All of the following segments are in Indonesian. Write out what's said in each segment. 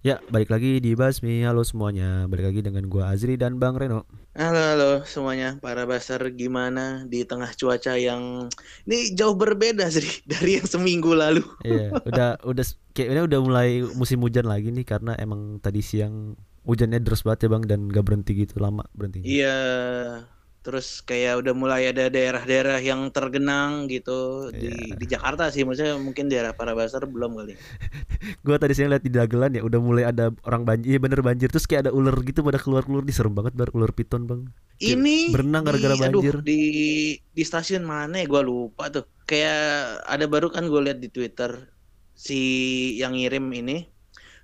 Ya, balik lagi di Basmi. Halo semuanya. Balik lagi dengan gua Azri dan Bang Reno. Halo, halo semuanya. Para basar gimana di tengah cuaca yang ini jauh berbeda sih dari yang seminggu lalu. Iya, udah udah kayaknya udah mulai musim hujan lagi nih karena emang tadi siang hujannya deras banget ya Bang dan gak berhenti gitu lama berhenti. Iya. Terus kayak udah mulai ada daerah-daerah yang tergenang gitu di Iya. di Jakarta sih maksudnya mungkin daerah para basar belum kali. Gua tadi siang lihat di Dagelan ya udah mulai ada orang banjir, iya bener banjir terus kayak ada ular gitu pada keluar-keluar di serem banget bar ular piton Bang. Kayak Ini berenang gara-gara aduh, banjir. di di stasiun mana ya gua lupa tuh. Kayak ada baru kan gue lihat di Twitter si yang ngirim ini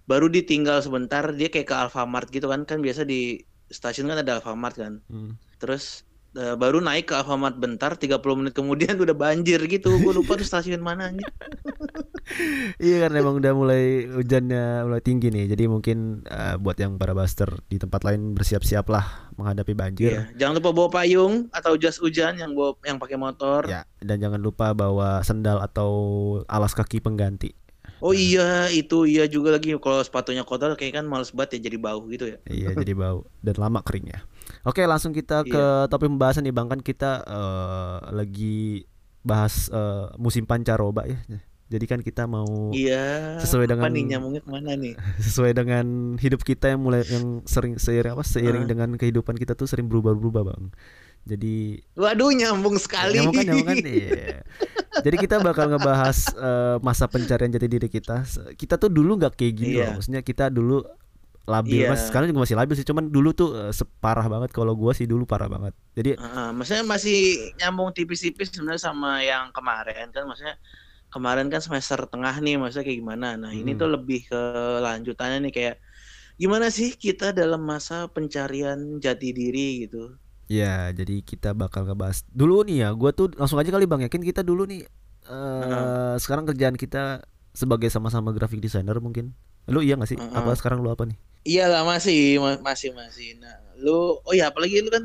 baru ditinggal sebentar dia kayak ke Alfamart gitu kan kan biasa di stasiun kan ada Alfamart kan. Hmm. Terus eh, baru naik ke Alfamart bentar 30 menit kemudian udah banjir gitu. Gue lupa tuh stasiun mana anjir. Iya kan emang udah mulai hujannya mulai tinggi nih. Jadi mungkin eh, buat yang para buster di tempat lain bersiap-siaplah menghadapi banjir. Iya. Jangan lupa bawa payung atau jas hujan yang bawa yang pakai motor. Ya, dan jangan lupa bawa sendal atau alas kaki pengganti. Oh iya, itu iya juga lagi kalau sepatunya kotor kayak kan males banget ya jadi bau gitu ya. Iya, jadi bau dan lama keringnya. Oke, langsung kita ke Iya. topik pembahasan nih Bang kan kita eh, lagi bahas eh, musim pancaroba ya. Jadi kan kita mau Iya. Sesuai dengan- nih nyamuknya ke mana nih? sesuai dengan hidup kita yang mulai yang sering seiring apa seiring Heeh. dengan kehidupan kita tuh sering berubah-berubah, Bang. Jadi Waduh nyambung sekali. Nyambung kan, nyambung kan? Iya. Jadi kita bakal ngebahas eh, masa pencarian jati diri kita. Kita tuh dulu nggak kayak gini Iya. loh. Maksudnya kita dulu labil, Iya. mas. Sekarang juga masih labil sih. Cuman dulu tuh eh, separah banget. Kalau gua sih dulu parah banget. Jadi Heeh, maksudnya masih nyambung tipis-tipis sebenarnya sama yang kemarin kan maksudnya kemarin kan semester tengah nih maksudnya kayak gimana. Nah, ini Hmm. tuh lebih ke lanjutannya nih kayak gimana sih kita dalam masa pencarian jati diri gitu. ya, jadi kita bakal ngebahas dulu nih ya. Gua tuh langsung aja kali bang yakin kita dulu nih. eh Sekarang kerjaan kita sebagai sama-sama graphic designer mungkin. Lu iya gak sih? Heeh. Apa sekarang lu apa nih? Iya lah masih ma- masih masih. Nah, lu oh ya apalagi lu kan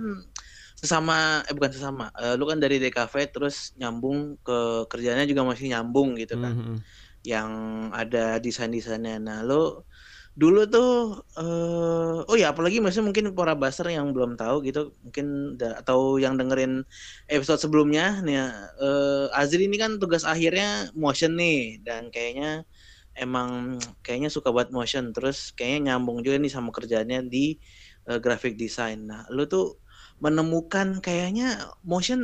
sesama eh bukan sesama. eh, lu kan dari DKV terus nyambung ke kerjanya juga masih nyambung gitu kan. Mhm. yang ada desain-desainnya. Nah, lo dulu tuh eh oh ya apalagi maksudnya mungkin para baser yang belum tahu gitu mungkin da- atau yang dengerin episode sebelumnya nih eh Azri ini kan tugas akhirnya motion nih dan kayaknya emang kayaknya suka buat motion terus kayaknya nyambung juga nih sama kerjaannya di eh, graphic design. Nah, lu tuh menemukan kayaknya motion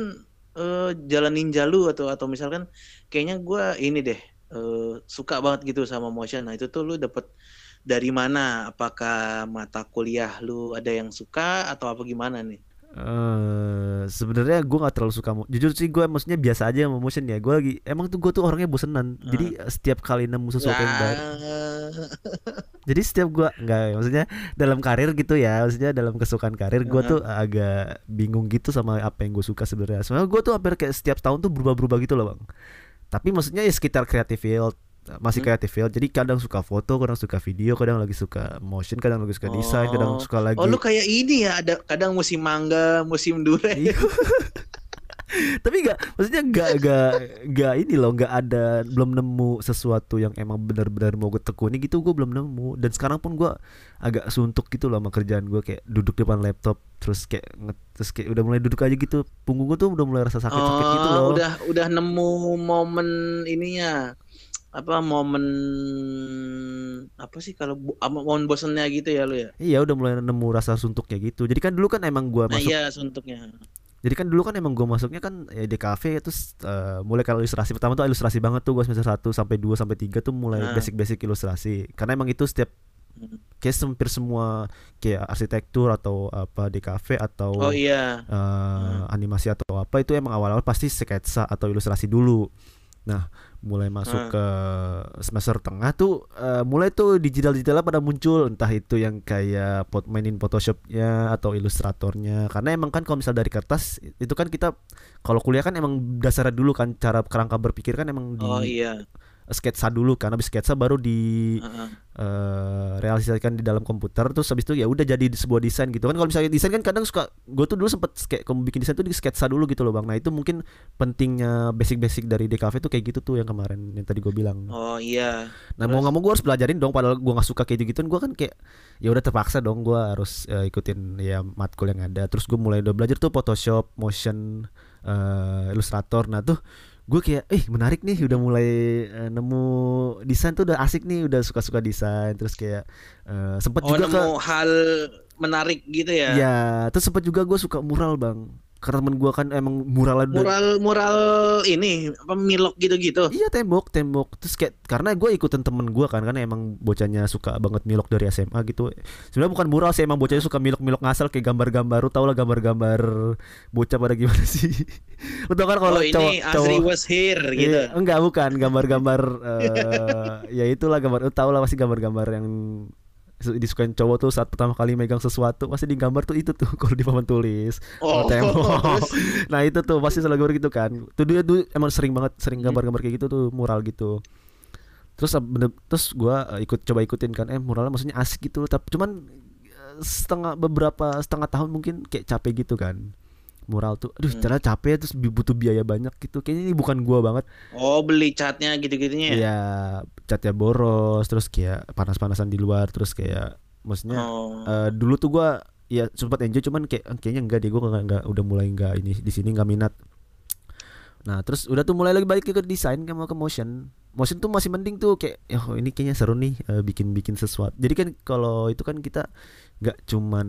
eh, jalan ninja lu atau atau misalkan kayaknya gua ini deh eh, suka banget gitu sama motion. Nah, itu tuh lu dapet dari mana? Apakah mata kuliah lu ada yang suka atau apa gimana nih? Eh sebenarnya gue nggak terlalu suka jujur sih gue maksudnya biasa aja sama motion ya. Gue lagi emang tuh gue tuh orangnya bosenan. Jadi eh, setiap kali nemu sesuatu yang baru Wah. jadi setiap gue nggak maksudnya dalam karir gitu ya maksudnya dalam kesukaan karir gue tuh agak bingung gitu sama apa yang gue suka sebenarnya. Sebenarnya gue tuh hampir kayak setiap tahun tuh berubah-berubah gitu loh bang. Tapi maksudnya ya sekitar creative field masih Hmm. creative field jadi kadang suka foto kadang suka video kadang lagi suka motion kadang lagi suka desain kadang Oh. suka lagi Oh, lu kayak ini ya, ada kadang musim mangga, musim durian. Iya. tapi nggak maksudnya nggak nggak nggak ini loh nggak ada belum nemu sesuatu yang emang benar-benar mau gue tekuni gitu gue belum nemu dan sekarang pun gue agak suntuk gitu loh sama kerjaan gue kayak duduk depan laptop terus kayak terus kayak udah mulai duduk aja gitu punggung gue tuh udah mulai rasa sakit-sakit gitu Oh, loh udah udah nemu momen ininya. Apa momen apa sih kalau momen bosennya gitu ya lu ya? iya udah mulai nemu rasa suntuknya gitu jadi kan dulu kan emang gue Nah, masuk iya suntuknya. Jadi kan dulu kan emang gue masuknya kan ya, di kafe terus eh, mulai kalau ilustrasi pertama tuh ilustrasi banget tuh gue semester 1 sampai 2 sampai 3 tuh mulai Ah. basic-basic ilustrasi. Karena emang itu setiap Hmm. kayak hampir semua kayak arsitektur atau apa di kafe atau Oh iya. eh, animasi atau apa itu emang awal-awal pasti sketsa atau ilustrasi dulu. Nah, mulai masuk Ah. ke semester tengah tuh eh, mulai tuh digital-digital pada muncul entah itu yang kayak pot mainin Photoshopnya atau ilustratornya karena emang kan kalau misal dari kertas itu kan kita kalau kuliah kan emang dasarnya dulu kan cara kerangka berpikir kan emang di Oh iya. Sketsa dulu kan habis sketsa baru di Heeh. eh, realisasikan di dalam komputer terus habis itu ya udah jadi sebuah desain gitu. Kan kalau misalnya desain kan kadang suka gue tuh dulu sempet kayak kamu bikin desain tuh di sketsa dulu gitu loh bang. Nah itu mungkin pentingnya basic-basic dari DKV tuh kayak gitu tuh yang kemarin yang tadi gue bilang. Oh iya. nah mau nggak mau gue harus pelajarin dong padahal gue nggak suka kayak gitu gue kan kayak ya udah terpaksa dong gue harus eh, ikutin ya matkul yang ada. Terus gue mulai udah belajar tuh Photoshop motion eh, Illustrator. Nah tuh gue kayak eh menarik nih udah mulai eh, nemu desain tuh udah asik nih udah suka-suka desain terus kayak eh, sempet Oh juga ke nemu hal menarik gitu ya. ya terus sempet juga gue suka mural bang karena temen gue kan emang udah- Mural mural ini apa milok gitu-gitu. Iya tembok tembok. Terus kayak karena gue ikutin temen gue kan karena emang bocahnya suka banget milok dari SMA gitu. Sebenarnya bukan mural sih emang bocahnya suka milok milok ngasal kayak gambar-gambar. Lu tau lah gambar-gambar bocah pada gimana sih? Lu tau kan kalau oh ini cowok Azri cowok was here gitu. Iya, enggak bukan. Gambar-gambar eh, ya itulah gambar. Lu tau lah pasti gambar-gambar yang disukain cowok tuh saat pertama kali megang sesuatu pasti digambar tuh itu tuh kalau di papan tulis. Oh, tembok. Nah itu tuh pasti selalu gambar gitu kan. Tuh dia tuh emang sering banget sering Hmm. gambar-gambar kayak gitu tuh mural gitu. Terus bener, terus gua eh, ikut coba ikutin kan eh muralnya maksudnya asik gitu tapi cuman eh, setengah beberapa setengah tahun mungkin kayak capek gitu kan mural tuh aduh Hmm. cara capek terus bi- butuh biaya banyak gitu kayaknya ini bukan gua banget Oh beli catnya gitu-gitunya ya? Iya, catnya boros, terus kayak panas-panasan di luar, terus kayak maksudnya Oh. eh, dulu tuh gua ya sempat enjoy cuman kayak kayaknya enggak deh gua nggak nggak udah mulai enggak ini di sini nggak minat. Nah, terus udah tuh mulai lagi balik ke desain sama ke motion. Motion tuh masih mending tuh kayak oh ini kayaknya seru nih eh, bikin-bikin sesuatu. Jadi kan kalau itu kan kita nggak cuman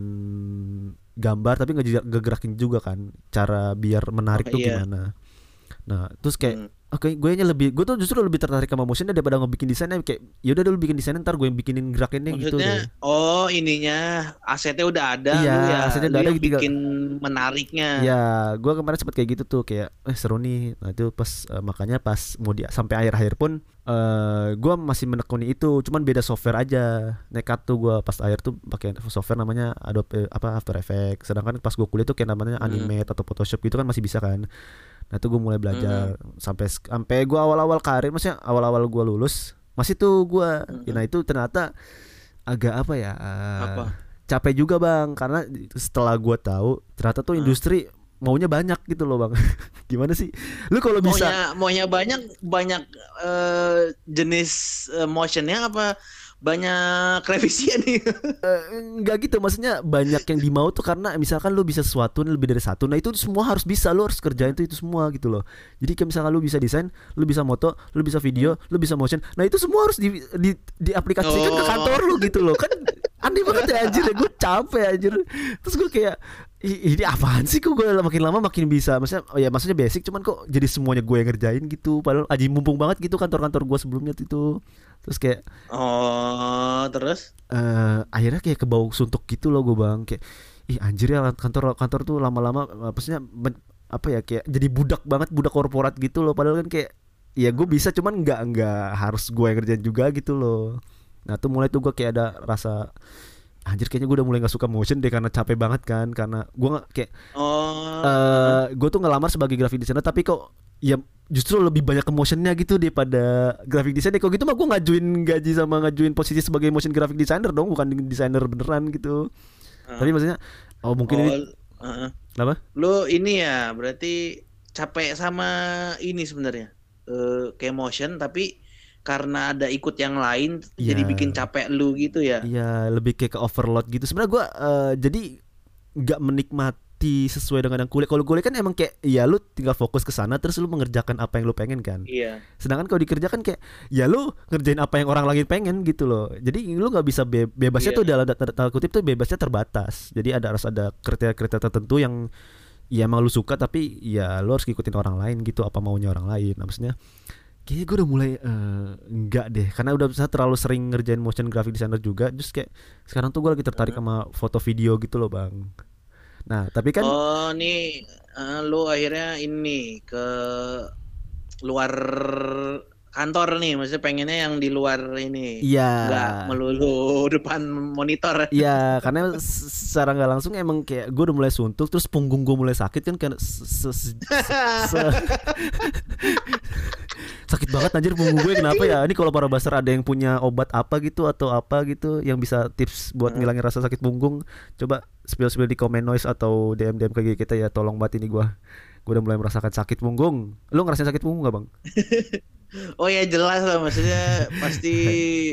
gambar tapi nggak ngegerakin juga kan cara biar menarik Oh, tuh iya. gimana. Nah, terus kayak Hmm. Oke, gue nya lebih, gue tuh justru lebih tertarik sama motionnya daripada ngebikin desainnya kayak, yaudah dulu bikin desainnya ntar gue yang bikinin gerakinnya gitu Maksudnya, deh. oh ininya asetnya udah ada, Iya, lu ya, asetnya udah ada, tinggal- bikin menariknya. Ya, gue kemarin sempet kayak gitu tuh kayak, eh seru nih. Nah itu pas eh, makanya pas mau di sampai akhir-akhir pun, eh gue masih menekuni itu, cuman beda software aja. Nekat tuh gue pas akhir tuh pakai software namanya Adobe eh, apa After Effects. Sedangkan pas gue kuliah tuh kayak namanya Hmm. Animate atau Photoshop gitu kan masih bisa kan. Nah itu gue mulai belajar Hmm. sampai sampai gue awal-awal karir, maksudnya awal-awal gue lulus masih tuh gue. Hmm. Nah itu ternyata agak apa ya? eh, Apa? capek juga bang karena setelah gue tahu ternyata tuh Hah? industri maunya banyak gitu loh bang gimana sih lu kalau bisa Maunya maunya banyak banyak eh, jenis eh, motionnya apa banyak revisinya nih? eh, nggak gitu maksudnya banyak yang dimau tuh karena misalkan lu bisa sesuatu lebih dari satu nah itu semua harus bisa lu harus kerjain tuh itu semua gitu loh jadi kayak misalkan lu bisa desain lu bisa moto lu bisa video lu bisa motion nah itu semua harus di, di, diaplikasikan ke Oh. kantor lu gitu loh kan aneh banget ya anjir gue capek anjir terus gue kayak "Ih, ini apaan sih? Kok gue makin lama makin bisa? Maksudnya oh ya maksudnya basic cuman kok jadi semuanya gue yang ngerjain gitu? Padahal aji mumpung banget gitu kantor-kantor gue sebelumnya itu. Terus kayak Oh, terus? eh akhirnya kayak kebau suntuk gitu loh gue bang. Kayak ih anjir ya kantor kantor tuh lama-lama maksudnya apa ya kayak jadi budak banget budak korporat gitu loh. Padahal kan kayak ya gue bisa cuman nggak nggak harus gue yang ngerjain juga gitu loh. Nah tuh mulai tuh gue kayak ada rasa anjir kayaknya gue udah mulai nggak suka motion deh karena capek banget kan karena gue nggak kayak Oh, eh gue tuh ngelamar sebagai graphic designer tapi kok ya justru lebih banyak ke motionnya gitu daripada graphic designer kok gitu mah gue ngajuin gaji sama ngajuin posisi sebagai motion graphic designer dong bukan desainer beneran gitu Ah. tapi maksudnya oh mungkin oh, ini heeh. apa Lu ini ya, berarti capek sama ini sebenarnya. Eh kayak motion tapi karena ada ikut yang lain jadi Iya. bikin capek lu gitu ya. Iya lebih kayak ke overload gitu sebenarnya gue eh, jadi nggak menikmati sesuai dengan yang kuliah kalau kuliah kan emang kayak ya lu tinggal fokus ke sana terus lu mengerjakan apa yang lu pengen kan Iya. Sedangkan kalau dikerjakan kayak ya lu ngerjain apa yang orang lain pengen gitu loh. Jadi lu nggak bisa be- bebasnya Iya. tuh dalam tanda tanda kutip tuh bebasnya terbatas. Jadi ada harus ada kriteria-kriteria tertentu yang ya emang lu suka tapi ya lu harus ngikutin orang lain gitu apa maunya orang lain. Nah, maksudnya kayaknya gue udah mulai eh, enggak deh. Karena udah saya terlalu sering ngerjain motion graphic designer juga terus kayak sekarang tuh gue lagi tertarik sama foto video gitu loh bang. Nah tapi kan Oh, nih eh, lu akhirnya ini ke luar kantor nih, maksudnya pengennya yang di luar ini. iya Nggak melulu depan monitor. Iya, karena secara nggak langsung emang kayak gue udah mulai suntuk, terus punggung gue mulai sakit kan karena se- se- se- se- sakit banget anjir punggung gue kenapa ya ini kalau para baser ada yang punya obat apa gitu atau apa gitu yang bisa tips buat Hmm. ngilangin rasa sakit punggung coba spill spill di komen noise atau dm dm ke kita ya tolong banget ini gue gue udah mulai merasakan sakit punggung lu ngerasain sakit punggung gak bang Oh ya jelas lah. Maksudnya pasti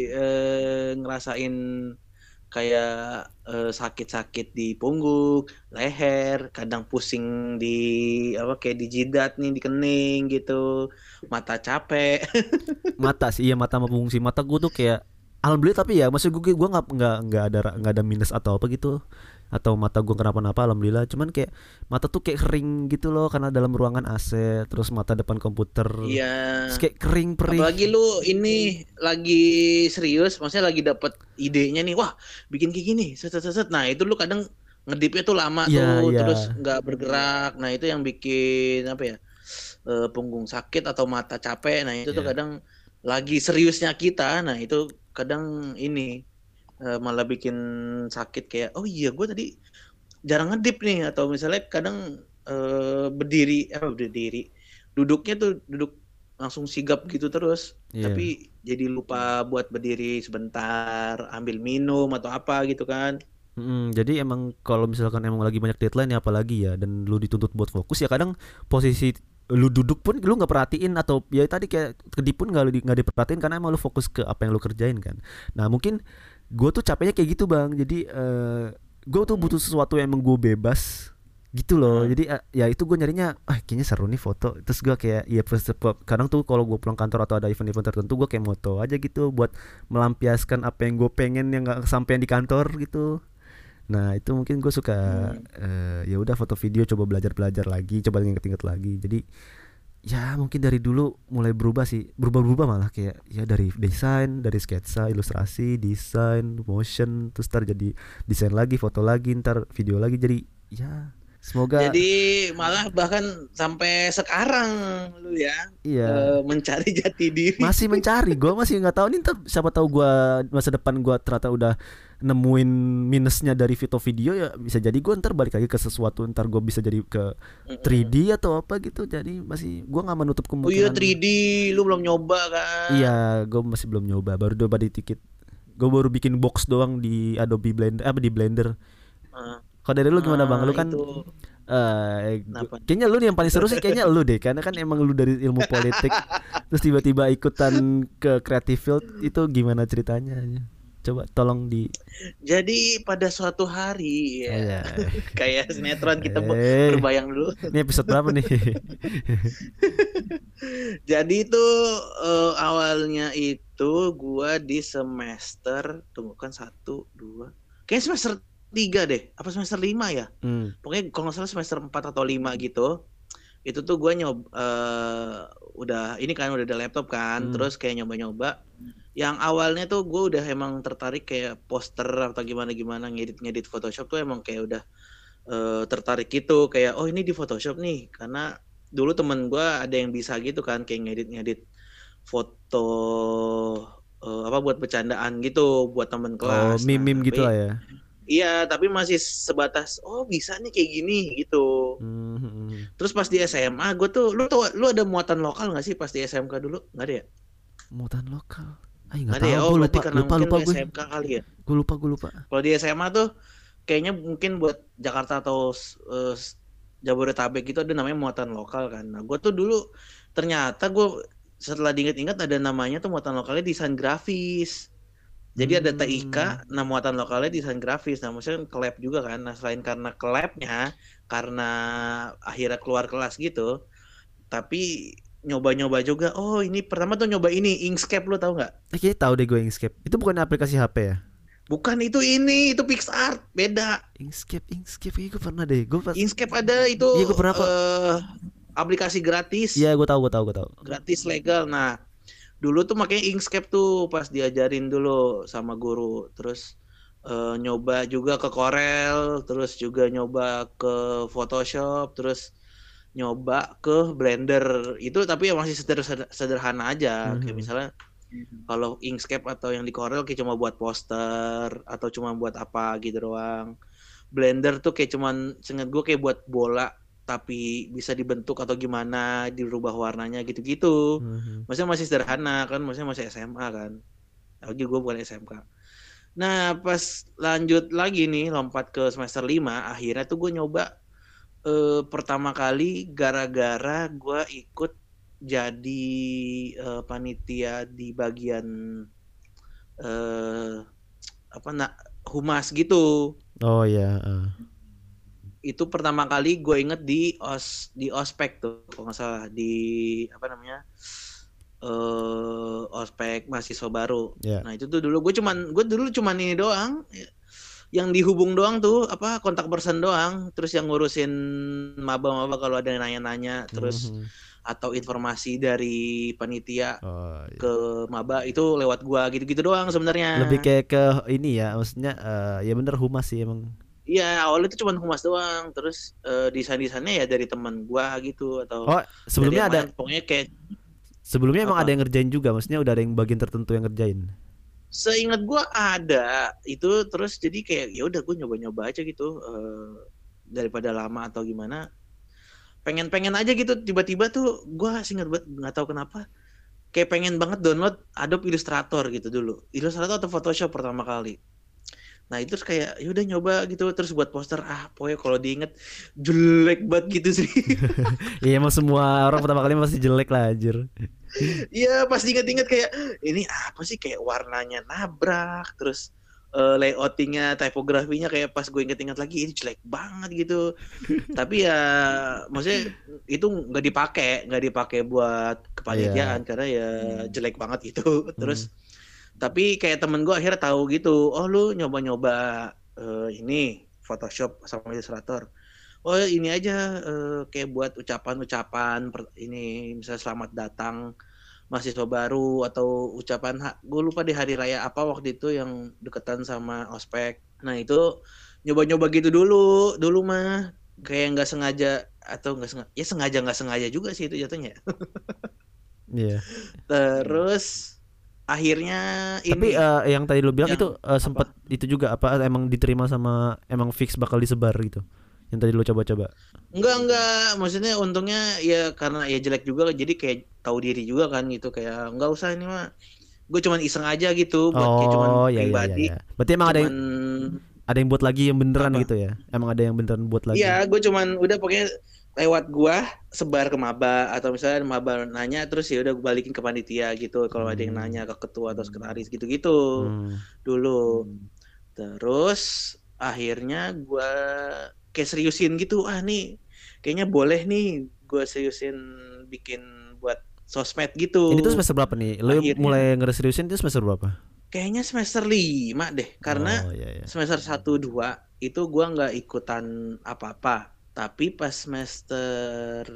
eh, ngerasain kayak eh, sakit-sakit di punggung, leher, kadang pusing di apa kayak di jidat nih, di kening gitu, mata capek. mata sih iya mata sama punggung sih. Mata gue tuh kayak alhamdulillah tapi ya maksud gue gue nggak nggak nggak ada nggak ada minus atau apa gitu atau mata gue kenapa-napa alhamdulillah cuman kayak mata tuh kayak kering gitu loh karena dalam ruangan AC terus mata depan komputer Iya. Terus kayak kering perih Apalagi lu ini lagi serius, maksudnya lagi dapat idenya nih, wah bikin kayak gini, set set set. Nah itu lu kadang ngedipnya tuh lama Iya, tuh, iya. terus nggak bergerak. Nah itu yang bikin apa ya, eh, punggung sakit atau mata capek. Nah itu tuh Iya. kadang lagi seriusnya kita, nah itu kadang ini eh, malah bikin sakit kayak, oh iya gue tadi jarang ngedip nih, atau misalnya kadang eh, berdiri, apa berdiri, duduknya tuh duduk langsung sigap gitu terus Iya. tapi jadi lupa buat berdiri sebentar ambil minum atau apa gitu kan. Mm, jadi emang kalau misalkan emang lagi banyak deadline ya apalagi ya dan lu dituntut buat fokus ya kadang posisi lu duduk pun lu nggak perhatiin atau ya tadi kayak kedip pun nggak nggak diperhatiin karena emang lu fokus ke apa yang lu kerjain kan. Nah mungkin gue tuh capeknya kayak gitu bang. Jadi eh gue tuh butuh sesuatu yang emang gue bebas gitu loh. Hmm. jadi eh, ya itu gue nyarinya ah kayaknya seru nih foto. Terus gue kayak ya kadang tuh kalau gue pulang kantor atau ada event-event tertentu gue kayak moto aja gitu buat melampiaskan apa yang gue pengen yang nggak kesampaian di kantor gitu. Nah itu mungkin gue suka eh, ya udah foto video coba belajar belajar lagi coba inget-inget lagi. Jadi ya mungkin dari dulu mulai berubah sih. Berubah-berubah malah kayak ya dari desain dari sketsa ilustrasi desain motion terus ntar jadi desain lagi foto lagi ntar video lagi. Jadi ya semoga jadi malah bahkan sampai sekarang lu ya iya. eh, mencari jati diri. Masih mencari gue masih nggak tahu. Nih ntar siapa tahu gue masa depan gue ternyata udah nemuin minusnya dari foto video ya bisa jadi gue ntar balik lagi ke sesuatu ntar gue bisa jadi ke 3D atau apa gitu. Jadi masih gue nggak menutup oh iya kemungkinan 3D lu belum nyoba kan? Iya gue masih belum nyoba. Baru coba di tiket. Gue baru bikin box doang di Adobe Blender apa di Blender. Ah, kalau dari lu gimana bang? Ah, lu kan itu. eh, Kenapa? kayaknya lu nih yang paling seru sih kayaknya lu deh. Karena kan emang lu dari ilmu politik terus tiba-tiba ikutan ke creative field itu gimana ceritanya coba tolong di jadi pada suatu hari ya Iya. kayak sinetron kita ber- Eh. berbayang dulu ini episode berapa nih Jadi itu eh, awalnya itu gua di semester tunggu kan satu dua kayak semester tiga deh apa semester lima ya Hmm, pokoknya kalau nggak salah semester 4 atau lima gitu itu tuh gua nyob eh, udah ini kan udah ada laptop kan Hmm. terus kayak nyoba-nyoba yang awalnya tuh gue udah emang tertarik kayak poster atau gimana gimana ngedit ngedit Photoshop tuh emang kayak udah eh, tertarik gitu kayak oh ini di Photoshop nih karena dulu temen gua ada yang bisa gitu kan kayak ngedit ngedit foto eh, apa buat bercandaan gitu buat temen oh kelas meme meme Nah, gitu lah ya Iya, tapi masih sebatas oh bisa nih kayak gini gitu. Hmm, hmm. Terus pas di SMA, gue tuh lu tuh lu ada muatan lokal nggak sih pas di SMK dulu? Nggak ada ya? mutan lokal Ay ada tahu ya. Oh berarti lupa karena lupa mungkin lupa lu gue SMK kali ya. gue lupa gue lupa Kalau di SMA tuh kayaknya mungkin buat Jakarta atau eh, Jabodetabek itu ada namanya muatan lokal kan. Nah, gue tuh dulu ternyata gue setelah diingat-ingat ada namanya tuh muatan lokalnya desain grafis. Jadi ada Hmm. TIK, nah muatan lokalnya desain grafis. Nah, maksudnya ke lab juga kan. Nah, selain karena ke labnya, karena akhirnya keluar kelas gitu, tapi nyoba-nyoba juga. Oh, ini pertama tuh nyoba ini Inkscape lu tahu nggak? eh, kayaknya tahu deh gue Inkscape itu bukan aplikasi HP ya Bukan itu ini, itu PixArt, beda. Inkscape Inkscape kayaknya gue pernah deh gue pas Inkscape ada itu Iya, gua pernah kok. eh, aplikasi gratis, Iya gue tahu gue tahu gue tahu gratis legal. Nah, dulu tuh makanya Inkscape tuh pas diajarin dulu sama guru, terus eh, nyoba juga ke Corel, terus juga nyoba ke Photoshop, terus nyoba ke Blender. Itu tapi ya masih seder- sederhana aja, kayak Mhm. misalnya kalau Inkscape atau yang di Corel kayak cuma buat poster atau cuma buat apa gitu doang. Blender tuh kayak cuman seingat gue kayak buat bola tapi bisa dibentuk atau gimana dirubah warnanya gitu-gitu Mhm. maksudnya masih sederhana kan maksudnya masih SMA kan lagi gue bukan SMK nah pas lanjut lagi nih lompat ke semester 5 akhirnya tuh gue nyoba eh, pertama kali gara-gara gue ikut jadi eh, panitia di bagian eh apa nak humas gitu Oh ya. eh. itu pertama kali gue inget di os di ospek tuh kalau nggak salah di apa namanya eh ospek mahasiswa baru Ya. nah itu tuh dulu gue cuman gue dulu cuman ini doang yang dihubung doang tuh apa kontak person doang terus yang ngurusin maba-maba kalau ada yang nanya-nanya terus Mhm. atau informasi dari panitia Oh, iya. ke maba itu lewat gua gitu-gitu doang sebenarnya Lebih kayak ke ini ya, maksudnya eh, ya bener humas sih emang. Iya awalnya itu cuma humas doang, terus eh, desain-desainnya ya dari teman gua gitu atau Oh, sebelumnya ada pokoknya kayak sebelumnya emang Apa? ada yang ngerjain juga, maksudnya udah ada yang bagian tertentu yang ngerjain. Seingat gua ada itu terus jadi kayak ya udah gua nyoba-nyoba aja gitu eh, daripada lama atau gimana. Pengen-pengen aja gitu tiba-tiba tuh gua seingat banget nggak tahu kenapa kayak pengen banget download Adobe Illustrator gitu dulu. Illustrator atau Photoshop pertama kali. Nah itu terus kayak ya udah nyoba gitu terus buat poster ah pokoknya kalau diinget jelek banget gitu sih. Iya emang semua orang pertama kali masih jelek lah anjir. Iya pas diinget-inget kayak ini apa sih? Kayak warnanya nabrak terus eh, layoutingnya typografinya kayak pas gue inget-inget lagi ini jelek banget gitu. Tapi ya maksudnya itu nggak dipakai nggak dipakai buat kepanitiaan karena ya jelek banget gitu terus tapi kayak temen gue akhirnya tahu gitu oh lu nyoba-nyoba eh, ini Photoshop sama Illustrator oh ini aja eh, kayak buat ucapan-ucapan ini misalnya selamat datang mahasiswa baru atau ucapan gue lupa di hari raya apa waktu itu yang deketan sama ospek nah itu nyoba-nyoba gitu dulu dulu mah kayak nggak sengaja atau nggak sengaja ya sengaja nggak sengaja juga sih itu jatuhnya Iya. terus akhirnya Tapi ini eh, yang tadi lu bilang Yang itu eh, sempat itu juga apa emang diterima sama emang fix bakal disebar gitu. Yang tadi lu coba-coba. enggak enggak maksudnya untungnya ya karena ya jelek juga jadi kayak tahu diri juga kan gitu kayak nggak usah ini mah gue cuman iseng aja gitu buat kayak cuman Oh, iya iya pribadi iya. Berarti emang ada yang cuman ada yang buat lagi yang beneran Apa? gitu ya. Emang ada yang beneran buat lagi. Iya, gue cuman udah pokoknya lewat gua sebar ke maba atau misalnya maba nanya terus ya udah gue balikin ke panitia gitu kalau ada yang Hmm. nanya ke ketua atau sekretaris gitu-gitu Hmm. dulu. Terus akhirnya gua kayak seriusin gitu. Ah nih kayaknya boleh nih gua seriusin bikin buat sosmed gitu. Ini tuh semester berapa nih? Lu Akhirnya. mulai ngereseriusin itu semester berapa? Kayaknya semester 5 deh karena Oh, iya, iya. semester 1 2 itu gua nggak ikutan apa-apa. Tapi pas semester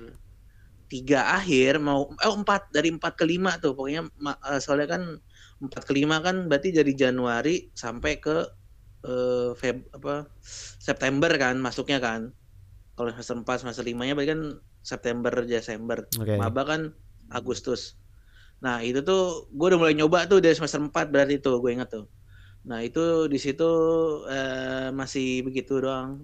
3 akhir mau eh 4 dari 4 ke 5 tuh pokoknya eh, soalnya kan 4 ke 5 kan berarti dari Januari sampai ke eh, Feb apa September kan masuknya kan. Kalau semester 4 semester 5-nya berarti kan September Desember. Oke. Maba kan Agustus. Nah, itu tuh gue udah mulai nyoba tuh dari semester 4 berarti tuh gue inget tuh. Nah, itu di situ eh, masih begitu doang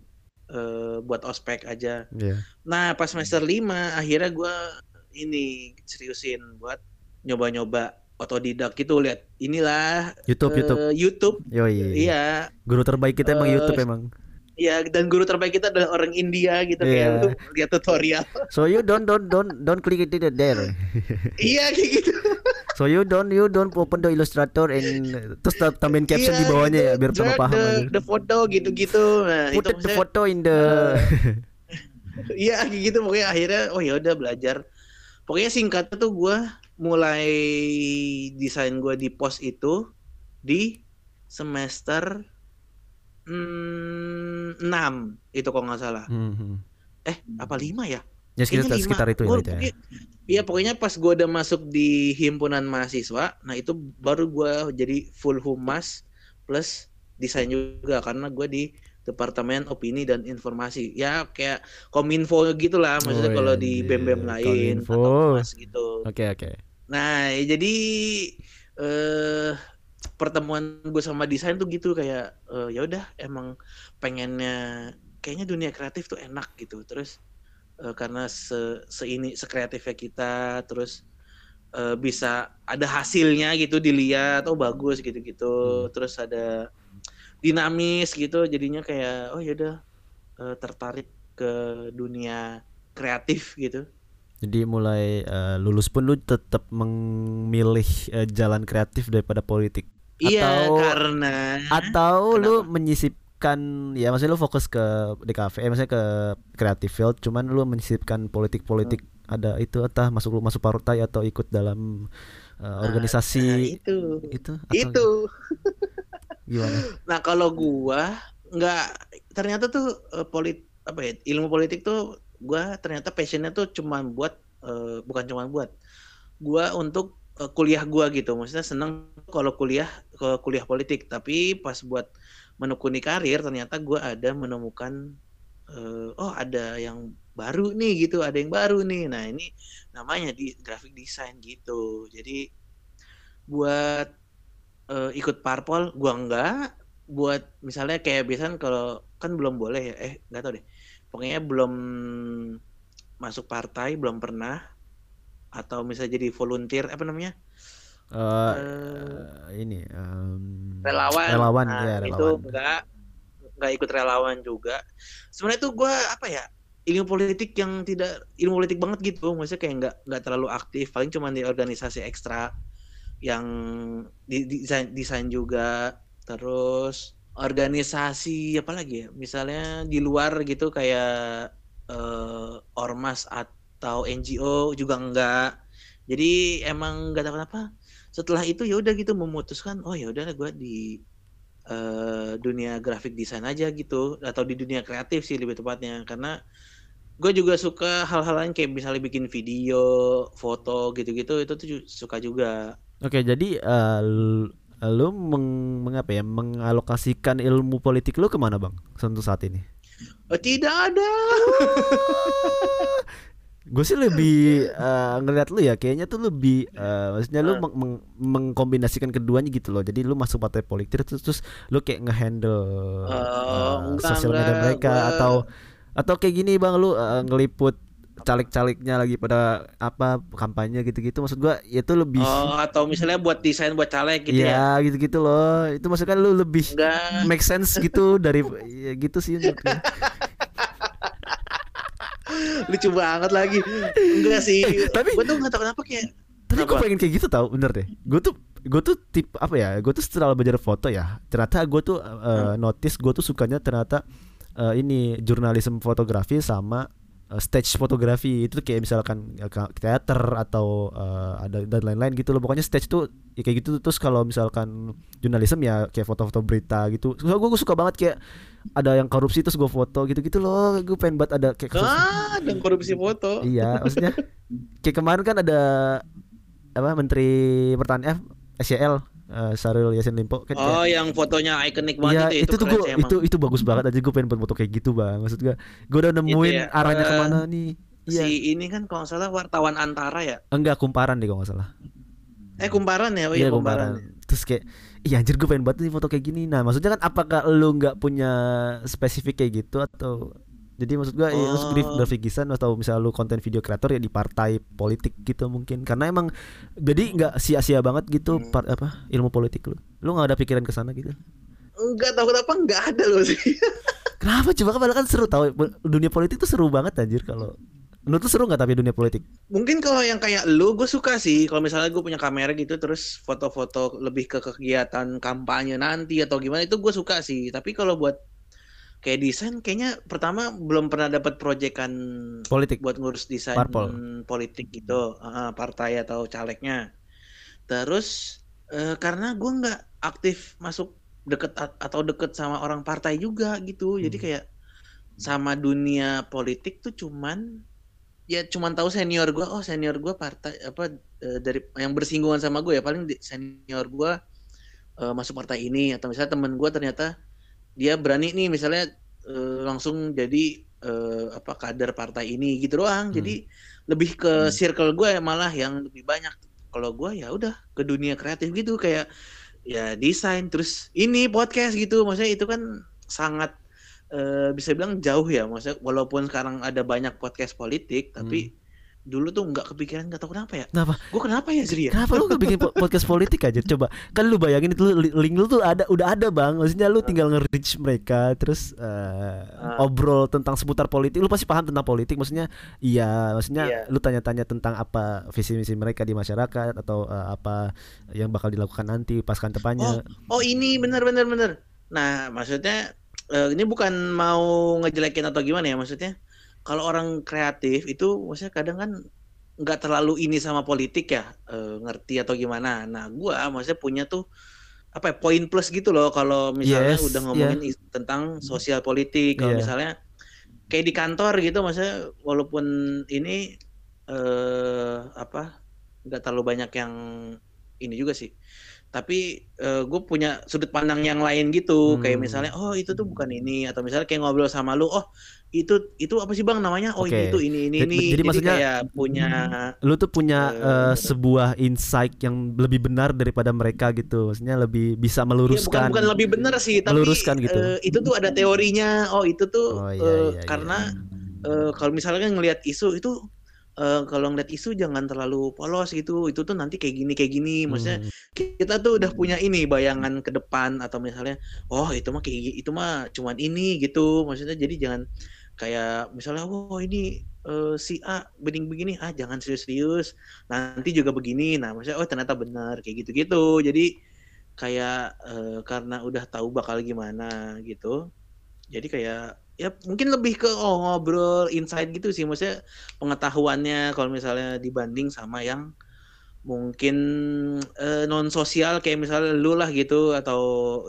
eh, buat ospek aja. Iya. Nah, pas semester 5 akhirnya gue ini seriusin buat nyoba-nyoba otodidak gitu lihat inilah YouTube, eh, YouTube. YouTube. Yo iya. Iya. Guru terbaik kita emang Eh, YouTube emang. Iya, dan guru terbaik kita adalah orang India gitu Iya. kayak lu lihat tutorial. So you don't don't don't don't click it there. iya kayak gitu. So you don't you don't open the Illustrator and terus tam- tambahin caption Iya, di bawahnya ya biar sama paham the, aja. the photo gitu-gitu. Nah, Put itu it the photo in the Iya kayak gitu pokoknya akhirnya oh ya udah belajar. Pokoknya singkatnya tuh gua mulai desain gua di pos itu di semester mm, 6 itu kalau nggak salah. Mhm. Eh apa 5 ya? Ya sekitar, Kayaknya lima. sekitar itu ya, Gua itu ya. Iya pokoknya pas gua udah masuk di himpunan mahasiswa, nah itu baru gua jadi full humas plus desain juga karena gua di departemen opini dan informasi. Ya kayak kominfo gitulah maksudnya Oh, kalau iya, di anjir. bem-bem lain Kominfo. atau humas gitu. Oke oke. Nah ya jadi eh pertemuan gue sama desain tuh gitu kayak eh, ya udah emang pengennya kayaknya dunia kreatif tuh enak gitu. Terus uh, karena se, se ini sekreatifnya kita terus uh, bisa ada hasilnya gitu dilihat oh bagus gitu-gitu. Hmm. terus ada dinamis gitu jadinya kayak oh yaudah uh, tertarik ke dunia kreatif gitu jadi mulai uh, lulus pun lu tetap memilih uh, jalan kreatif daripada politik. Iya atau, karena atau kenapa? lu menyisipkan ya maksudnya lu fokus ke DKV eh maksudnya ke kreatif field cuman lu menyisipkan politik-politik hmm ada itu entah masuk masuk partai atau ikut dalam uh, organisasi nah, itu. itu itu. gimana? Nah kalau gua nggak ternyata tuh uh, polit apa ya ilmu politik tuh gua ternyata passionnya tuh cuma buat uh, bukan cuma buat gua untuk uh, kuliah gua gitu maksudnya seneng kalau kuliah ke kuliah politik tapi pas buat menekuni karir ternyata gua ada menemukan uh, oh ada yang baru nih gitu, ada yang baru nih. Nah, ini namanya di graphic design gitu. Jadi buat uh, ikut parpol gua enggak, buat misalnya kayak biasanya kalau kan belum boleh ya. Eh, enggak tahu deh. Pokoknya belum masuk partai, belum pernah atau misalnya jadi volunteer apa namanya? Uh, uh, ini um, relawan. Relawan nah, ya, relawan. Itu enggak nggak ikut relawan juga. Sebenarnya tuh gue apa ya ilmu politik yang tidak ilmu politik banget gitu maksudnya kayak nggak nggak terlalu aktif paling cuma di organisasi ekstra yang di, desain desain juga terus organisasi apa lagi ya misalnya di luar gitu kayak uh, ormas atau NGO juga enggak jadi emang nggak tahu kenapa setelah itu ya udah gitu memutuskan oh ya udah gue di uh, dunia grafik desain aja gitu atau di dunia kreatif sih lebih tepatnya karena gue juga suka hal-hal lain kayak misalnya bikin video, foto gitu-gitu itu tuh suka juga. Oke, jadi uh, lu meng, mengapa ya mengalokasikan ilmu politik lu ke mana bang? Untuk saat ini? Oh, tidak ada. gue sih lebih uh, ngeliat lu ya kayaknya tuh lebih uh, maksudnya lu meng meng mengkombinasikan keduanya gitu loh jadi lu masuk partai politik terus terus lu kayak ngehandle uh, uh, sosial media mereka gua... atau atau kayak gini bang lu uh, ngeliput caleg-calegnya lagi pada apa kampanye gitu-gitu. Maksud gua itu lebih oh atau misalnya buat desain buat caleg gitu ya, ya? gitu-gitu loh. Itu maksudnya lu lebih Enggak. make sense gitu dari ya gitu sih lucu banget lagi. Enggak sih. Eh, tapi gua tuh nggak tahu kenapa kayak tapi gue pengen kayak gitu tau bener deh. Gue tuh gue tuh tip apa ya gue tuh setelah belajar foto ya ternyata gue tuh uh, notice gue tuh sukanya ternyata uh, ini jurnalisme fotografi sama uh, stage fotografi itu kayak misalkan ya, teater atau uh, ada dan lain-lain gitu loh. Pokoknya stage tuh ya kayak gitu. Terus kalau misalkan jurnalisme ya kayak foto-foto berita gitu. So, gue, gue suka banget kayak ada yang korupsi terus gue foto gitu-gitu loh. Gue pengen banget ada kayak ah ada korupsi foto. Iya maksudnya kayak kemarin kan ada apa menteri pertanian eh, SCL uh, Sarul Yasin Limpo kan Oh, kayak, yang fotonya ikonik banget ya, itu. Itu, itu tuh gua, itu itu bagus banget aja gue pengen buat foto kayak gitu, Bang. Maksud gue gue udah nemuin ya, arahnya uh, ke mana nih. Si ya. ini kan kalau nggak salah wartawan antara ya? Enggak, kumparan deh kalau nggak salah. Eh kumparan ya, oh iya, iya kumparan. kumparan. Terus kayak Iya anjir gue pengen banget nih foto kayak gini Nah maksudnya kan apakah lu nggak punya spesifik kayak gitu Atau jadi maksud gua oh. ya, lu graphic design atau misalnya lu konten video kreator ya di partai politik gitu mungkin karena emang jadi nggak sia-sia banget gitu hmm. part, apa ilmu politik lu. Lu nggak ada pikiran ke sana gitu? Enggak tahu kenapa nggak ada loh sih. kenapa coba kan kan seru tahu dunia politik tuh seru banget anjir kalau Menurut tuh seru nggak tapi dunia politik? Mungkin kalau yang kayak lu, gue suka sih. Kalau misalnya gue punya kamera gitu, terus foto-foto lebih ke kegiatan kampanye nanti atau gimana itu gue suka sih. Tapi kalau buat kayak desain kayaknya pertama belum pernah dapat proyekan politik. buat ngurus desain Parpol. politik gitu. Uh, partai atau calegnya. Terus uh, karena gue nggak aktif masuk deket atau deket sama orang partai juga gitu. Hmm. jadi kayak sama dunia politik tuh cuman ya cuman tahu senior gue oh senior gue partai apa uh, dari yang bersinggungan sama gue ya. Paling senior gue uh, masuk partai ini. Atau misalnya temen gue ternyata dia berani nih misalnya uh, langsung jadi uh, apa kader partai ini gitu doang. Hmm. Jadi lebih ke hmm. circle gue ya malah yang lebih banyak. Kalau gue ya udah ke dunia kreatif gitu kayak ya desain terus ini podcast gitu. Maksudnya itu kan sangat eh, bisa bilang jauh ya, maksudnya walaupun sekarang ada banyak podcast politik, tapi dulu tuh nggak kepikiran nggak tahu kenapa ya. Kenapa? Gue kenapa ya Zri ya? Kenapa lu nggak bikin po- podcast politik aja? Coba kan lu bayangin itu li- link lu tuh ada udah ada bang. Maksudnya lu tinggal nge-reach mereka terus eh, Ah. obrol tentang seputar politik. Lu pasti paham tentang politik. Maksudnya iya, maksudnya Iya. lu tanya-tanya tentang apa visi misi mereka di masyarakat atau eh, apa yang bakal dilakukan nanti pas kampanye. Oh ini bener bener bener. Nah maksudnya eh, ini bukan mau ngejelekin atau gimana ya maksudnya. Kalau orang kreatif itu maksudnya kadang kan nggak terlalu ini sama politik ya eh, ngerti atau gimana. Nah gua maksudnya punya tuh apa ya, poin plus gitu loh kalau misalnya Yes, udah ngomongin is- tentang sosial politik. Kalau Iya. misalnya kayak di kantor gitu maksudnya walaupun ini eh apa nggak terlalu banyak yang ini juga sih tapi gue punya sudut pandang yang lain gitu kayak Hmm. misalnya oh itu tuh bukan ini atau misalnya kayak ngobrol sama lu oh itu itu apa sih bang namanya oh ini Oke. itu ini ini Jadi- ini jadi maksudnya- kayak punya Lu tuh punya Eh, eh, sebuah insight yang lebih benar daripada mereka gitu. Maksudnya lebih bisa Iya, bukan meluruskan. bukan lebih benar sih tapi Meluruskan gitu. eh, itu tuh ada teorinya oh itu tuh Oh, iya, eh, iya, karena eh, kalau misalnya ngelihat isu itu eh, kalau ngeliat isu jangan terlalu polos gitu. Itu tuh nanti kayak gini kayak gini. Maksudnya Hmm. kita tuh udah punya ini bayangan ke depan. Atau misalnya oh itu mah kayak itu mah cuman ini gitu. Maksudnya jadi jangan kayak misalnya oh ini eh, si A bening begini. Ah jangan serius-serius. Nanti juga begini. Nah maksudnya oh ternyata benar kayak gitu-gitu. Jadi kayak eh, karena udah tahu bakal gimana gitu jadi kayak ya mungkin lebih ke oh, ngobrol insight gitu sih. Maksudnya pengetahuannya kalau misalnya dibanding sama yang mungkin non sosial kayak misalnya lu lah gitu atau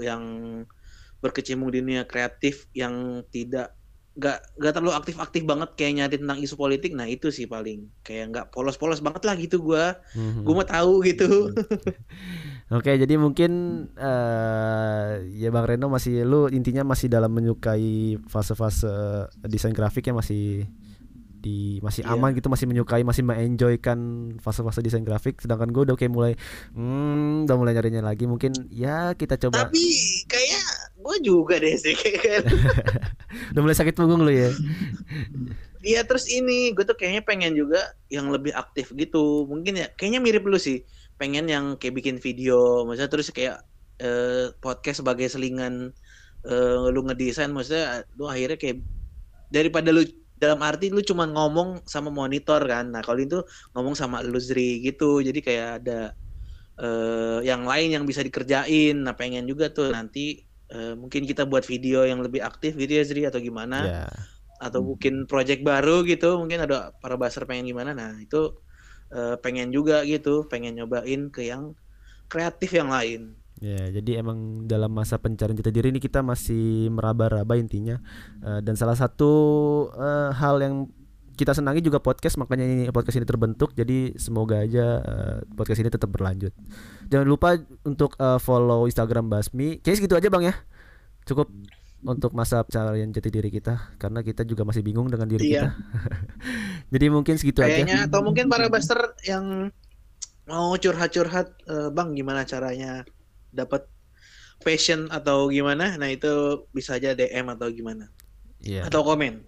yang berkecimpung di dunia kreatif yang tidak nggak nggak terlalu aktif-aktif banget kayak nyari tentang isu politik nah itu sih paling kayak nggak polos-polos banget lah gitu gua Mhm. gua mau tahu gitu Oke, jadi mungkin eh ya Bang Reno masih lu intinya masih dalam menyukai fase-fase desain grafiknya masih di masih Iya. aman gitu, masih menyukai, masih mengenjoykan fase-fase desain grafik. Sedangkan gue udah kayak mulai, hmm, udah mulai nyarinya lagi. Mungkin ya kita coba. tapi kayak gua juga deh sih kayak Udah mulai sakit punggung lu ya. Iya terus ini gue tuh kayaknya pengen juga yang lebih aktif gitu. Mungkin ya kayaknya mirip lu sih. Pengen yang kayak bikin video maksudnya terus kayak eh, podcast sebagai selingan eh, lu ngedesain maksudnya lu akhirnya kayak daripada lu dalam arti lu cuma ngomong sama monitor kan. Nah kalau itu ngomong sama lu Zri gitu. Jadi kayak ada eh, yang lain yang bisa dikerjain. Nah pengen juga tuh nanti eh, mungkin kita buat video yang lebih aktif gitu ya Zri atau gimana Ya. atau mungkin project baru gitu mungkin ada para baser pengen gimana nah itu eh, pengen juga gitu pengen nyobain ke yang kreatif yang lain Ya, jadi emang dalam masa pencarian jati diri ini kita masih meraba-raba intinya. Eh, dan salah satu eh, hal yang kita senangi juga podcast, makanya ini podcast ini terbentuk. Jadi semoga aja eh, podcast ini tetap berlanjut. Jangan lupa untuk eh, follow Instagram Basmi. Kayaknya segitu aja bang ya. Cukup untuk masa pencarian jati diri kita, karena kita juga masih bingung dengan diri Iya. kita. jadi mungkin segitu aja. kayaknya atau mungkin para baser yang mau curhat-curhat eh, bang gimana caranya dapat passion atau gimana nah itu bisa aja DM atau gimana Iya. atau komen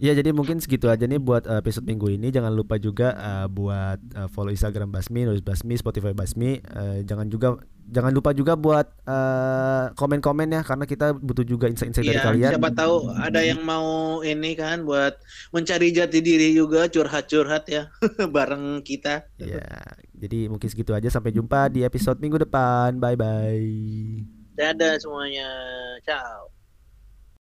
Ya jadi mungkin segitu aja nih buat uh, episode minggu ini. Jangan lupa juga uh, buat uh, follow Instagram Basmi, nulis Basmi, Spotify Basmi. Uh, jangan juga jangan lupa juga buat uh, komen-komen ya karena kita butuh juga insight-insight dari Iya, kalian. siapa tahu ada yang mau ini kan buat mencari jati diri juga curhat-curhat ya bareng kita Ya, jadi mungkin segitu aja. Sampai jumpa di episode minggu depan. Bye bye. dadah semuanya ciao